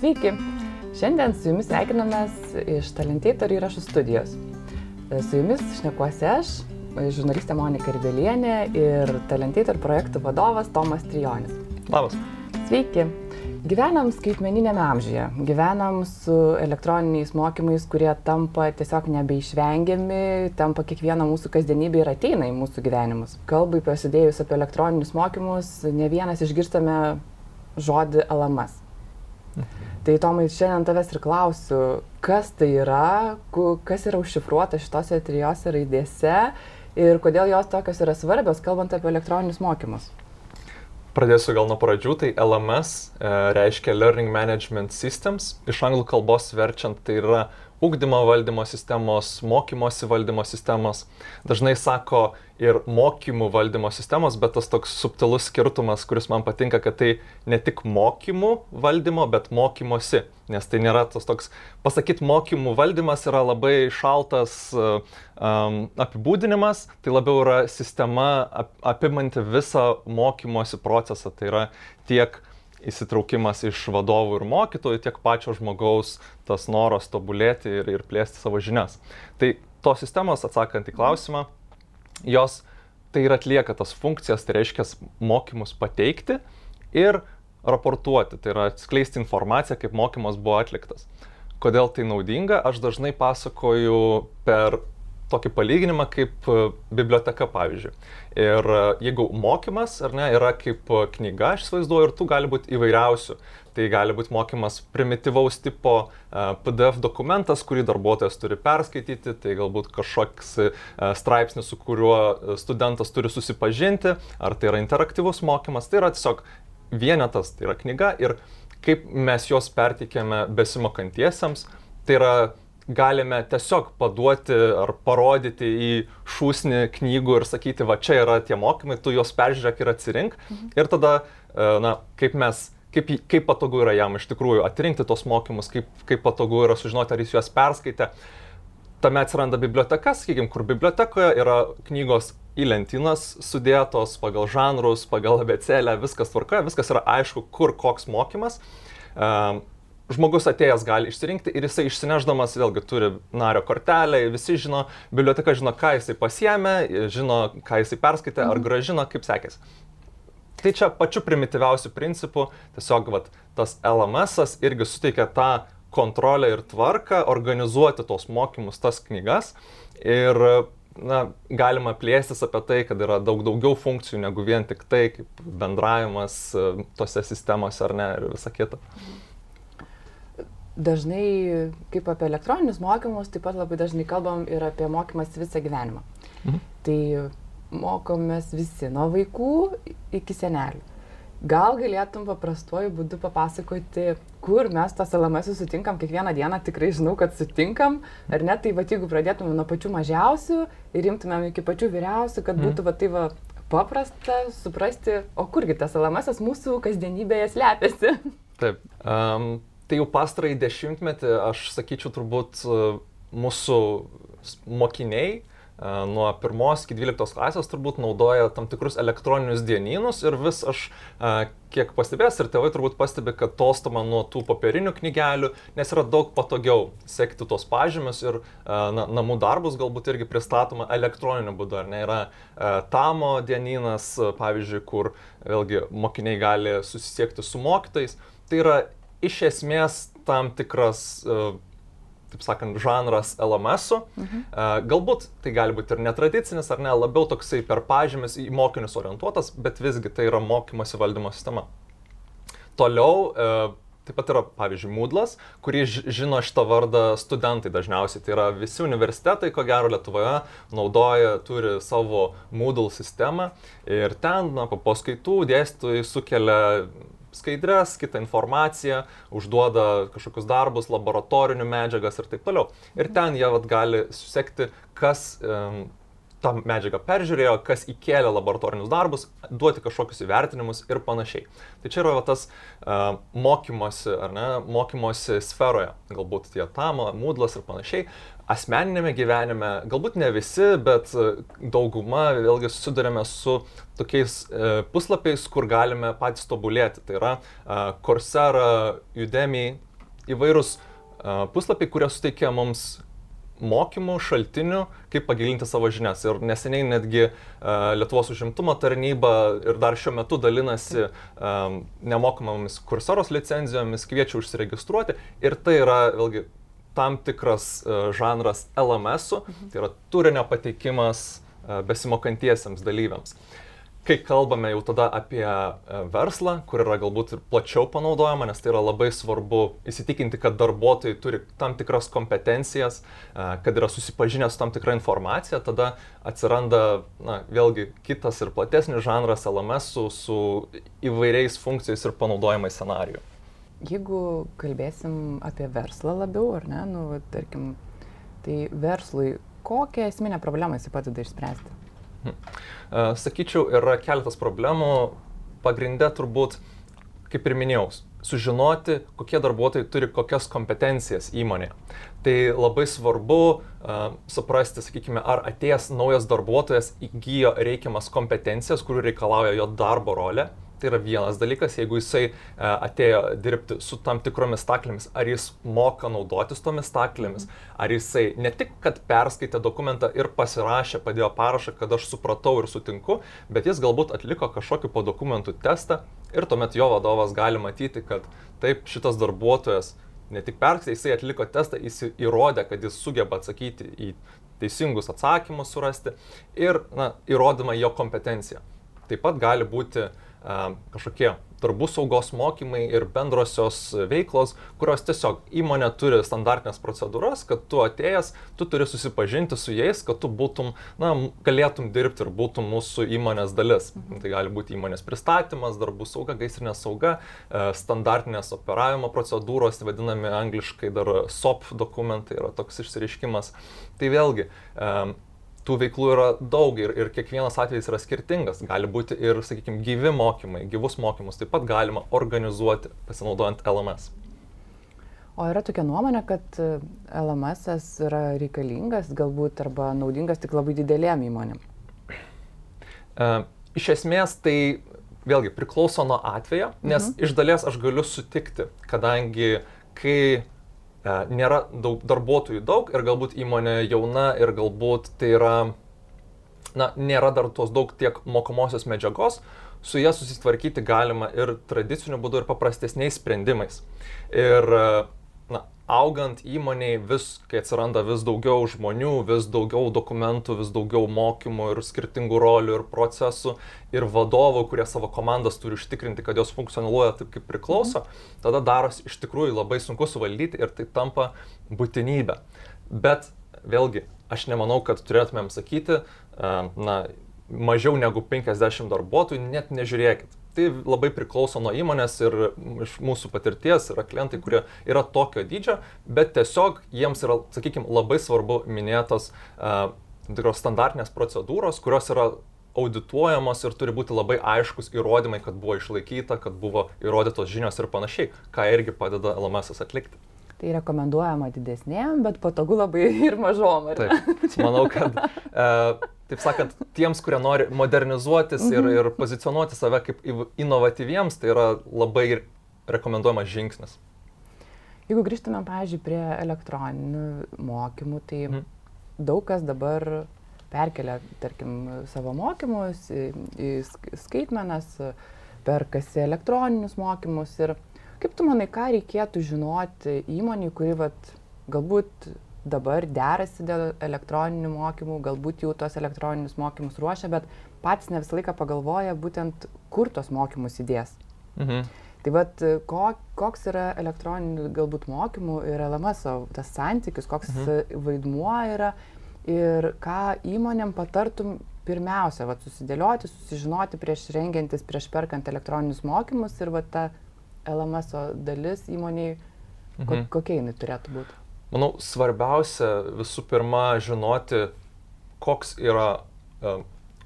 Sveiki! Šiandien su jumis sveikinamės iš Talentator įrašų studijos. Su jumis šnekuosi aš, žurnalistė Monika Ribelienė ir Talentator projektų vadovas Tomas Trijonis. Labas. Sveiki! Gyvenam skaitmeninėme amžiuje, gyvenam su elektroniniais mokymais, kurie tampa tiesiog nebeišvengiami, tampa kiekvieną mūsų kasdienybę ir ateina į mūsų gyvenimus. Kalbai prasidėjus apie elektroninius mokymus, ne vienas išgirstame žodį LMS. Tai Tomai, šiandien tavęs ir klausiu, kas tai yra, kas yra užšifruota šitose trijose raidėse ir kodėl jos tokios yra svarbios, kalbant apie elektroninius mokymus. Pradėsiu gal nuo pradžių, tai LMS e, reiškia Learning Management Systems, iš anglų kalbos verčiant tai yra ugdymo valdymo sistemos, mokymosi valdymo sistemos. Dažnai sako ir mokymų valdymo sistemos, bet tas toks subtilus skirtumas, kuris man patinka, kad tai ne tik mokymų valdymo, bet mokymosi. Nes tai nėra tas toks, pasakyti, mokymų valdymas yra labai šaltas um, apibūdinimas, tai labiau yra sistema ap, apimanti visą mokymosi procesą. Tai yra tiek įsitraukimas iš vadovų ir mokytojų, tiek pačio žmogaus tas noras tobulėti ir, ir plėsti savo žinias. Tai tos sistemos, atsakant į klausimą, jos tai ir atlieka tas funkcijas, tai reiškia mokymus pateikti ir raportuoti, tai yra atskleisti informaciją, kaip mokymas buvo atliktas. Kodėl tai naudinga, aš dažnai pasakoju per tokį palyginimą kaip e, biblioteka, pavyzdžiui. Ir e, jeigu mokymas, ar ne, yra kaip e, knyga, aš įsivaizduoju, ir tų gali būti įvairiausių. Tai gali būti mokymas primityvaus tipo PDF dokumentas, kurį darbuotojas turi perskaityti, tai galbūt kažkoks straipsnis, su kuriuo studentas turi susipažinti, ar tai yra interaktyvus mokymas, tai yra tiesiog vienetas, tai yra knyga ir kaip mes juos pertikėme besimokantiesiems, tai yra galime tiesiog paduoti ar parodyti į šūsnį knygų ir sakyti, va čia yra tie mokymai, tu juos peržiūrėk ir atsirink. Mhm. Ir tada, e, na, kaip mes, kaip, kaip patogu yra jam iš tikrųjų atrinkti tos mokymus, kaip, kaip patogu yra sužinoti, ar jis juos perskaitė. Tame atsiranda biblioteka, sakykime, kur bibliotekoje yra knygos į lentynas sudėtos pagal žanrus, pagal abecelę, viskas tvarkoja, viskas yra aišku, kur koks mokymas. Um, žmogus atėjęs gali išsirinkti ir jisai išsineždamas vėlgi turi nario kortelę, visi žino, biblioteka žino, ką jisai pasiemė, žino, ką jisai perskaitė ar mhm. gražino, kaip sekėsi. Tai čia pačiu primityviausiu principu, tiesiog vat, tas LMS irgi suteikia tą kontrolę ir tvarką organizuoti tos mokymus, tas knygas ir na, galima plėstis apie tai, kad yra daug daugiau funkcijų negu vien tik tai, kaip bendravimas e, tose sistemose ar ne ir visa kita. Mhm dažnai, kaip apie elektroninius mokymus, taip pat labai dažnai kalbam ir apie mokymas visą gyvenimą. Mhm. Tai mokomės visi, nuo vaikų iki senelių. Gal galėtum paprastuoju būdu papasakoti, kur mes tos LMS sutinkam kiekvieną dieną, tikrai žinau, kad sutinkam, ar ne, tai va, jeigu pradėtumėm nuo pačių mažiausių ir imtumėm iki pačių vyriausių, kad mhm. būtų va, tai va, paprasta suprasti, o kurgi tas LMS mūsų kasdienybėje slepiasi. Taip. Um, tai jau pastarąjį dešimtmetį, aš sakyčiau, turbūt e, mūsų mokiniai e, nuo pirmos iki dvyliktos klasės turbūt naudoja tam tikrus elektroninius dienynus ir vis aš, e, kiek pastebės ir tėvai turbūt pastebi, kad tolstama nuo tų popierinių knygelių, nes yra daug patogiau sekti tos pažymius ir na, namų darbus galbūt irgi pristatoma elektroniniu būdu, ar ne, yra tamo dienynas, pavyzdžiui, kur vėlgi mokiniai gali susisiekti su mokytais. Tai yra iš esmės tam tikras, e, taip sakant, žanras LMS-ų. Mhm. E, galbūt tai gali būti ir netradicinis, ar ne, labiau toksai per pažymis į mokinius orientuotas, bet visgi tai yra mokymosi valdymo sistema. Toliau e, Taip pat yra, pavyzdžiui, Moodlas, kurį žino šitą vardą studentai dažniausiai. Tai yra visi universitetai, ko gero Lietuvoje, naudoja, turi savo Moodle sistemą ir ten, na, po paskaitų dėstytojai sukelia skaidres, kitą informaciją, užduoda kažkokius darbus, laboratorinių medžiagas ir taip toliau. Ir ten jie vat, gali susekti, kas um, tą medžiagą peržiūrėjo, kas įkėlė laboratorinius darbus, duoti kažkokius įvertinimus ir panašiai. Tai čia yra va, tas uh, mokymosi, ar ne, mokymosi sferoje, galbūt tie tamo, mūdlas ir panašiai. Asmeninėme gyvenime, galbūt ne visi, bet dauguma vėlgi susidurėme su tokiais uh, puslapiais, kur galime patys tobulėti. Tai yra uh, Coursera, Udemy, įvairūs puslapiai, kurie suteikia mums mokymų šaltinių, kaip pagilinti savo žinias. Ir neseniai netgi uh, Lietuvos užimtumo tarnyba ir dar šiuo metu dalinasi um, nemokamomis kursoros licenzijomis, kviečia užsiregistruoti. Ir tai yra vėlgi tam tikras uh, žanras LMS, mhm. tai yra turinio pateikimas uh, besimokantiesiems dalyviams. Kai kalbame jau tada apie e, verslą, kur yra galbūt ir plačiau panaudojama, nes tai yra labai svarbu įsitikinti, kad darbuotojai turi tam tikras kompetencijas, e, kad yra susipažinę su tam tikra informacija, tada atsiranda na, vėlgi kitas ir platesnis žanras LMS su, su įvairiais funkcijais ir panaudojimais scenarijų. Jeigu kalbėsim apie verslą labiau, ar ne, nu, tarkim, tai verslui kokią esminę problemą jis padeda išspręsti? Hm. E, sakyčiau, yra keletas problemų. Pagrindė turbūt, kaip ir minėjau, sužinoti, kokie darbuotojai turi kokias kompetencijas įmonėje. Tai labai svarbu uh, suprasti, sakykime, ar atėjęs naujas darbuotojas įgyjo reikiamas kompetencijas, kurių reikalauja jo darbo rolė Tai yra vienas dalykas, jeigu jisai e, atėjo dirbti su tam tikromis staklėmis, ar jis moka naudotis tomis staklėmis, ar jisai ne tik, kad perskaitė dokumentą ir pasirašė, padėjo parašą, kad aš supratau ir sutinku, bet jis galbūt atliko kažkokį po dokumentų testą ir tuomet jo vadovas gali matyti, kad taip šitas darbuotojas ne tik perskaitė, jisai atliko testą, jis įrodė, kad jis sugeba atsakyti į teisingus atsakymus surasti ir na, įrodymą jo kompetenciją. Taip pat gali būti uh, kažkokie darbų saugos mokymai ir bendrosios veiklos, kurios tiesiog įmonė turi standartinės procedūras, kad tu atėjęs, tu turi susipažinti su jais, kad tu būtum, na, galėtum dirbti ir būtum mūsų įmonės dalis. Mhm. Tai gali būti įmonės pristatymas, darbų sauga, gaisrinė sauga, standartinės operavimo procedūros, vadinami angliškai dar SOP dokumentai yra toks išsireiškimas. Tai vėlgi, tų veiklų yra daug ir, ir kiekvienas atvejis yra skirtingas. Gali būti ir, sakykime, gyvi mokymai, gyvus mokymus taip pat galima organizuoti pasinaudojant LMS. O yra tokia nuomonė, kad e, LMS yra reikalingas galbūt arba naudingas tik labai didelėm įmonėm. E, iš esmės tai vėlgi priklauso nuo atvejo, nes mhm. iš dalies aš galiu sutikti, kadangi kai nėra daug darbuotojų daug ir galbūt įmonė jauna ir galbūt tai yra, na, nėra dar tos daug tiek mokomosios medžiagos, su jie susitvarkyti galima ir tradiciniu būdu, ir paprastesniais sprendimais. Ir na, augant įmoniai vis, kai atsiranda vis daugiau žmonių, vis daugiau dokumentų, vis daugiau mokymų ir skirtingų rolių ir procesų ir vadovų, kurie savo komandas turi užtikrinti, kad jos funkcionuoja taip, kaip priklauso, tada darosi iš tikrųjų labai sunku suvaldyti ir tai tampa būtinybė. Bet vėlgi, aš nemanau, kad turėtumėm sakyti, na, mažiau negu 50 darbuotojų, net nežiūrėkit Tai labai priklauso nuo įmonės ir iš mūsų patirties yra klientai, kurie yra tokio dydžio, bet tiesiog jiems yra, sakykime, labai svarbu minėtos uh, standartinės procedūros, kurios yra audituojamos ir turi būti labai aiškus įrodymai, kad buvo išlaikyta, kad buvo įrodytos žinios ir panašiai, ką irgi padeda LMS atlikti. Tai rekomenduojama didesnėm, bet patogu labai ir mažom. Taip, manau, kad uh, taip sakant, tiems, kurie nori modernizuotis ir, mhm. ir pozicionuoti save kaip inovatyviems, tai yra labai rekomenduojamas žingsnis. Jeigu grįžtume, pavyzdžiui, prie elektroninių mokymų, tai mhm. daug kas dabar perkelia, tarkim, savo mokymus į, į skaitmenas, perkasi elektroninius mokymus ir kaip tu manai, ką reikėtų žinoti įmoniai, kuri vat, galbūt dabar derasi dėl elektroninių mokymų, galbūt jau tos elektroninius mokymus ruošia, bet patys ne visą laiką pagalvoja būtent, kur tos mokymus įdės. Mhm. Tai vad, ko, koks yra elektroninių galbūt mokymų ir LMS, tas santykis, koks mhm. vaidmuo yra ir ką įmonėm patartum pirmiausia, vat, susidėlioti, susižinoti prieš rengiantis, prieš perkant elektroninius mokymus ir vat, ta LMS dalis įmoniai, mhm. kokia jinai turėtų būti. Manau, svarbiausia visų pirma žinoti, koks yra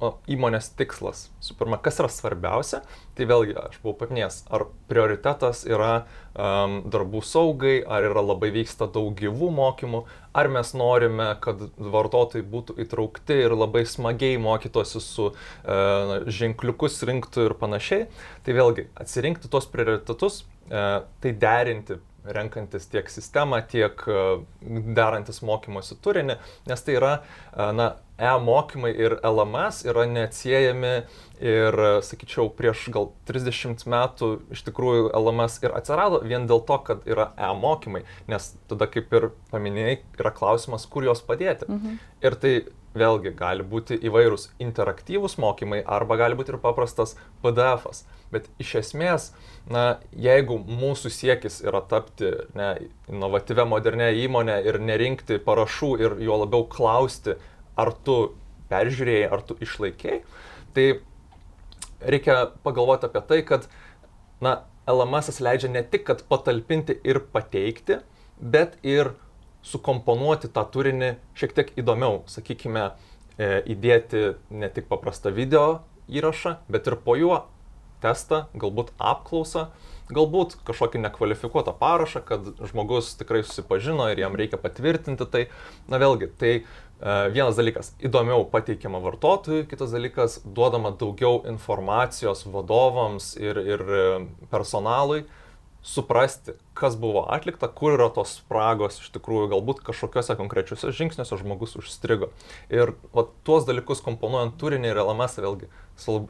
uh, įmonės tikslas. Su pirma, kas yra svarbiausia, tai vėlgi aš buvau paminėjęs, ar prioritetas yra um, darbų saugai, ar yra labai vyksta daug gyvų mokymų, ar mes norime, kad vartotojai būtų įtraukti ir labai smagiai mokytųsi su uh, ženkliukus rinktų ir panašiai. Tai vėlgi atsirinkti tos prioritetus, uh, tai derinti renkantis tiek sistemą, tiek e, darantis mokymosi turinį, nes tai yra, e, na, e-mokymai ir LMS yra neatsiejami ir, sakyčiau, prieš gal 30 metų iš tikrųjų LMS ir atsirado vien dėl to, kad yra e-mokymai, nes tada, kaip ir paminėjai, yra klausimas, kur juos padėti. Mhm. Ir tai vėlgi gali būti įvairūs interaktyvūs mokymai arba gali būti ir paprastas PDF-as. Bet iš esmės, na, jeigu mūsų siekis yra tapti ne, inovatyvę, modernę įmonę ir nerinkti parašų ir juo labiau klausti, ar tu peržiūrėjai, ar tu išlaikėjai, tai reikia pagalvoti apie tai, kad na, LMS leidžia ne tik patalpinti ir pateikti, bet ir sukomponuoti tą turinį šiek tiek įdomiau, sakykime, e, įdėti ne tik paprastą video įrašą, bet ir po juo testą, galbūt apklausą, galbūt kažkokį nekvalifikuotą parašą, kad žmogus tikrai susipažino ir jam reikia patvirtinti tai. Na vėlgi, tai vienas dalykas - įdomiau pateikiama vartotojui, kitas dalykas - duodama daugiau informacijos vadovams ir, ir e, personalui suprasti, kas buvo atlikta, kur yra tos spragos iš tikrųjų, galbūt kažkokiuose konkrečiuose žingsniuose žmogus užstrigo. Ir va, tuos dalykus komponuojant turinį ir LMS vėlgi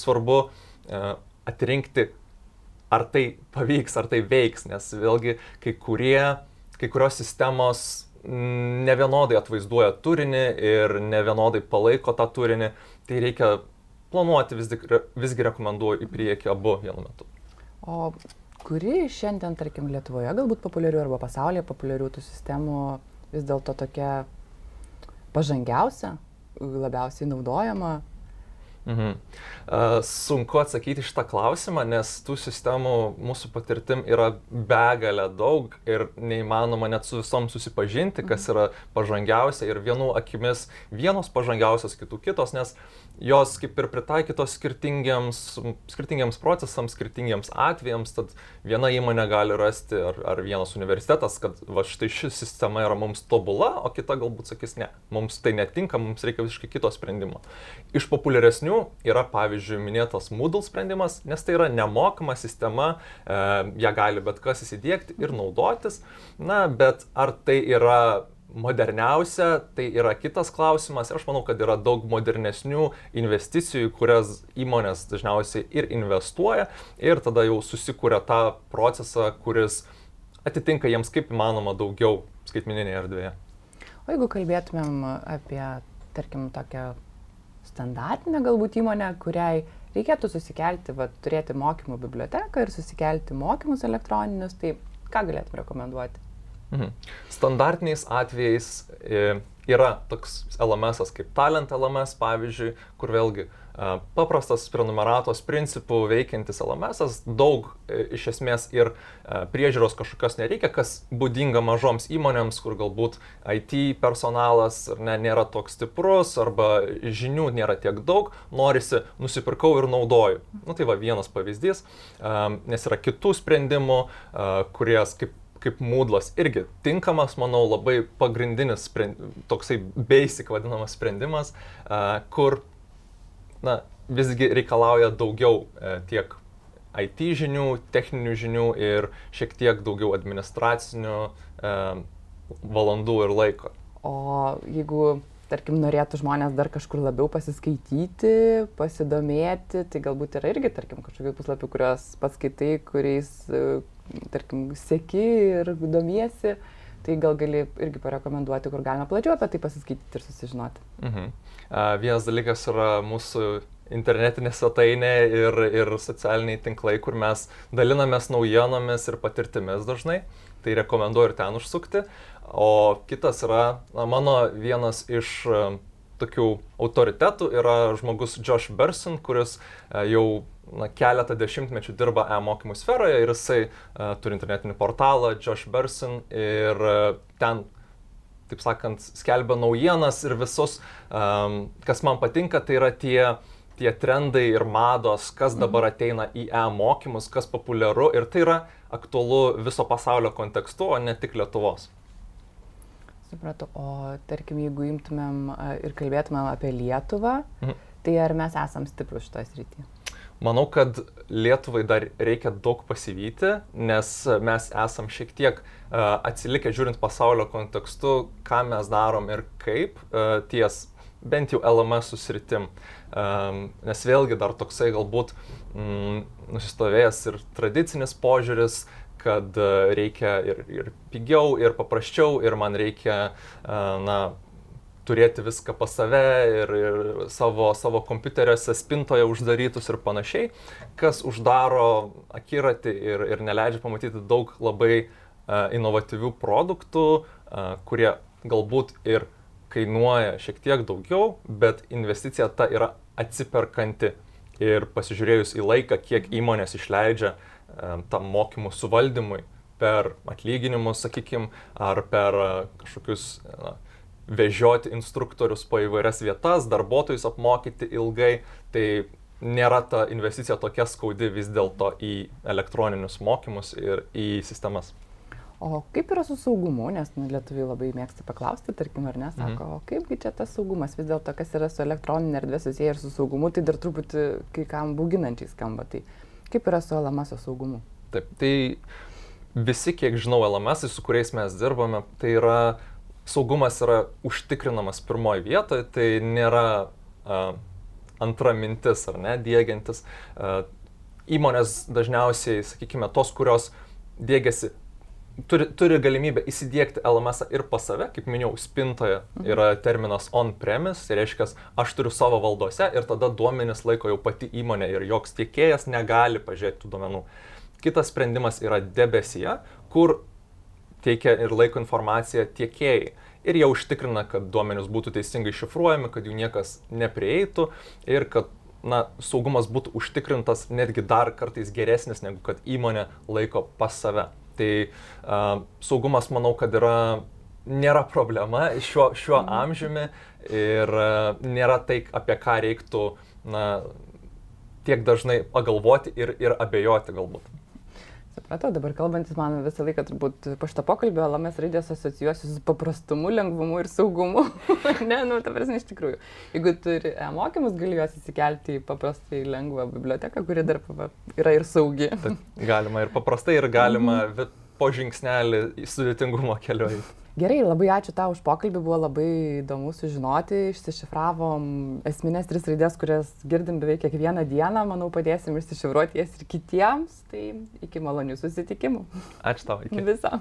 svarbu e, atrinkti, ar tai pavyks, ar tai veiks, nes vėlgi kai, kurie, kai kurios sistemos nevienodai atvaizduoja turinį ir nevienodai palaiko tą turinį, tai reikia planuoti, visgi, visgi rekomenduoju į priekį abu vienu metu. O kuri šiandien, tarkim, Lietuvoje galbūt populiarių arba pasaulyje populiarių tų sistemų vis dėlto tokia pažangiausia, labiausiai naudojama, Mhm. Sunku atsakyti šitą klausimą, nes tų sistemų mūsų patirtim yra begalė daug ir neįmanoma net su visom susipažinti, kas mhm. yra pažangiausia ir vienų akimis vienos pažangiausios, kitų kitos, nes jos kaip ir pritaikytos skirtingiems, skirtingiems procesams, skirtingiems atvejams, tad viena įmonė gali rasti ar, ar vienas universitetas, kad va štai ši sistema yra mums tobula, o kita galbūt sakys, ne, mums tai netinka, mums reikia visiškai kito sprendimo. Iš populiaresnių yra pavyzdžiui minėtas Moodle sprendimas, nes tai yra nemokama sistema, e, ją gali bet kas įsidėkti ir naudotis, na, bet ar tai yra moderniausia, tai yra kitas klausimas ir aš manau, kad yra daug modernesnių investicijų, kurias įmonės dažniausiai ir investuoja ir tada jau susikūrė tą procesą, kuris atitinka jiems kaip įmanoma daugiau skaitmeninėje erdvėje. O jeigu kalbėtumėm apie, tarkim, tokią standartinę galbūt įmonę, kuriai reikėtų susikelti, va, turėti mokymų biblioteką ir susikelti mokymus elektroninius, tai ką galėtum rekomenduoti? Mhm. Standartiniais atvejais e, yra toks LMS kaip Talent LMS, pavyzdžiui, kur vėlgi e, paprastas prenumeratos principų veikiantis LMS, daug e, iš esmės ir priežiūros kažkokios nereikia, kas būdinga mažoms įmonėms, kur galbūt IT personalas ne, nėra toks stiprus arba žinių nėra tiek daug, norisi nusipirkau ir naudoju. Nu, tai va vienas pavyzdys, nes yra kitų sprendimų, kurie kaip kaip Moodlas irgi tinkamas, manau, labai pagrindinis, toksai basic vadinamas sprendimas, kur na, visgi reikalauja daugiau e, tiek IT žinių, techninių žinių ir šiek tiek daugiau administracinių e, valandų ir laiko. O jeigu, tarkim, norėtų žmonės dar kažkur labiau pasiskaityti, pasidomėti, tai galbūt yra irgi, tarkim, kažkokių puslapių, kuriuos paskaitai, kuriais tarkim, seki ir domiesi, tai gal gali irgi parekomenduoti, kur galima plačiau apie tai pasiskaityti ir susižinoti. Mhm. Uh, vienas dalykas yra mūsų internetinė svetainė ir, ir socialiniai tinklai, kur mes dalinamės naujienomis ir patirtimis dažnai. Tai rekomenduoju ir ten užsukti. O kitas yra na, mano vienas iš uh, tokių autoritetų yra žmogus Josh Bersin, kuris uh, jau na, keletą dešimtmečių dirba e-mokymų sferoje ir jisai uh, turi internetinį portalą Josh Bersin ir uh, ten, taip sakant, skelbia naujienas ir visus, um, kas man patinka, tai yra tie, tie trendai ir mados, kas mhm. dabar ateina į e-mokymus, kas populiaru ir tai yra aktualu viso pasaulio kontekstu, o ne tik Lietuvos. Supratau, o tarkim, jeigu imtumėm ir kalbėtumėm apie Lietuvą, mhm. tai ar mes esam stiprus šitoje srityje? Manau, kad Lietuvai dar reikia daug pasivyti, nes mes esam šiek tiek atsilikę žiūrint pasaulio kontekstu, ką mes darom ir kaip ties bent jau LMS susiritim. Um, nes vėlgi dar toksai galbūt mm, nusistovėjęs ir tradicinis požiūris, kad reikia ir, ir pigiau, ir paprasčiau, ir man reikia, uh, na, turėti viską pas save ir, ir savo, savo kompiuteriuose spintoje uždarytus ir panašiai, kas uždaro akiratį ir, ir neleidžia pamatyti daug labai uh, inovatyvių produktų, uh, kurie galbūt ir kainuoja šiek tiek daugiau, bet investicija ta yra atsiperkanti. Ir pasižiūrėjus į laiką, kiek įmonės išleidžia um, tam mokymų suvaldymui per atlyginimus, sakykime, ar per uh, kažkokius na, vežioti instruktorius po įvairias vietas, darbuotojus apmokyti ilgai, tai nėra ta investicija tokia skaudi vis dėlto į elektroninius mokymus ir į sistemas. O kaip yra su saugumu, nes nu, lietuviai labai mėgsta paklausti, tarkim, ar ne, sako, mhm. o kaipgi čia tas saugumas, vis dėlto kas yra su elektroninė erdvė susiję ir su saugumu, tai dar truputį kai kam būginančiai skamba. Tai kaip yra su LMS saugumu? Taip, tai visi, kiek žinau, LMS, su kuriais mes dirbame, tai yra saugumas yra užtikrinamas pirmoji vietoje, tai nėra uh, antra mintis ar ne, dėgiantis. Uh, įmonės dažniausiai, sakykime, tos, kurios dėgiasi, turi, turi galimybę įsidėkti LMS ir pas save, kaip minėjau, spintoje mhm. yra terminas on-premise, tai reiškia, aš turiu savo valdose ir tada duomenis laiko jau pati įmonė ir joks tiekėjas negali pažiūrėti tų duomenų. Kitas sprendimas yra debesyje, kur teikia ir laiko informaciją tiekėjai. Ir jie užtikrina, kad duomenys būtų teisingai šifruojami, kad jų niekas neprieitų ir kad na, saugumas būtų užtikrintas netgi dar kartais geresnis, negu kad įmonė laiko pas save. Tai uh, saugumas, manau, kad yra, nėra problema šiuo, šiuo mhm. amžiumi ir uh, nėra tai, apie ką reiktų na, tiek dažnai pagalvoti ir, ir abejoti galbūt. Supratau, dabar kalbantis man visą laiką turbūt po šito pokalbio LMS raidės asocijuosi su paprastumu, lengvumu ir saugumu. ne, nu, ta prasme, iš tikrųjų. Jeigu turi mokymus, gali juos įsikelti į paprastai lengvą biblioteką, kuri dar yra ir saugi. Taip, galima ir paprastai, ir galima mhm. po žingsnelį į sudėtingumo keliui. Gerai, labai ačiū tau už pokalbį, buvo labai įdomu sužinoti, išsišifravom esminės tris raidės, kurias girdim beveik kiekvieną dieną, manau, padėsim išsišifruoti jas ir kitiems, tai iki malonių susitikimų. Ačiū tau, iki. Visą.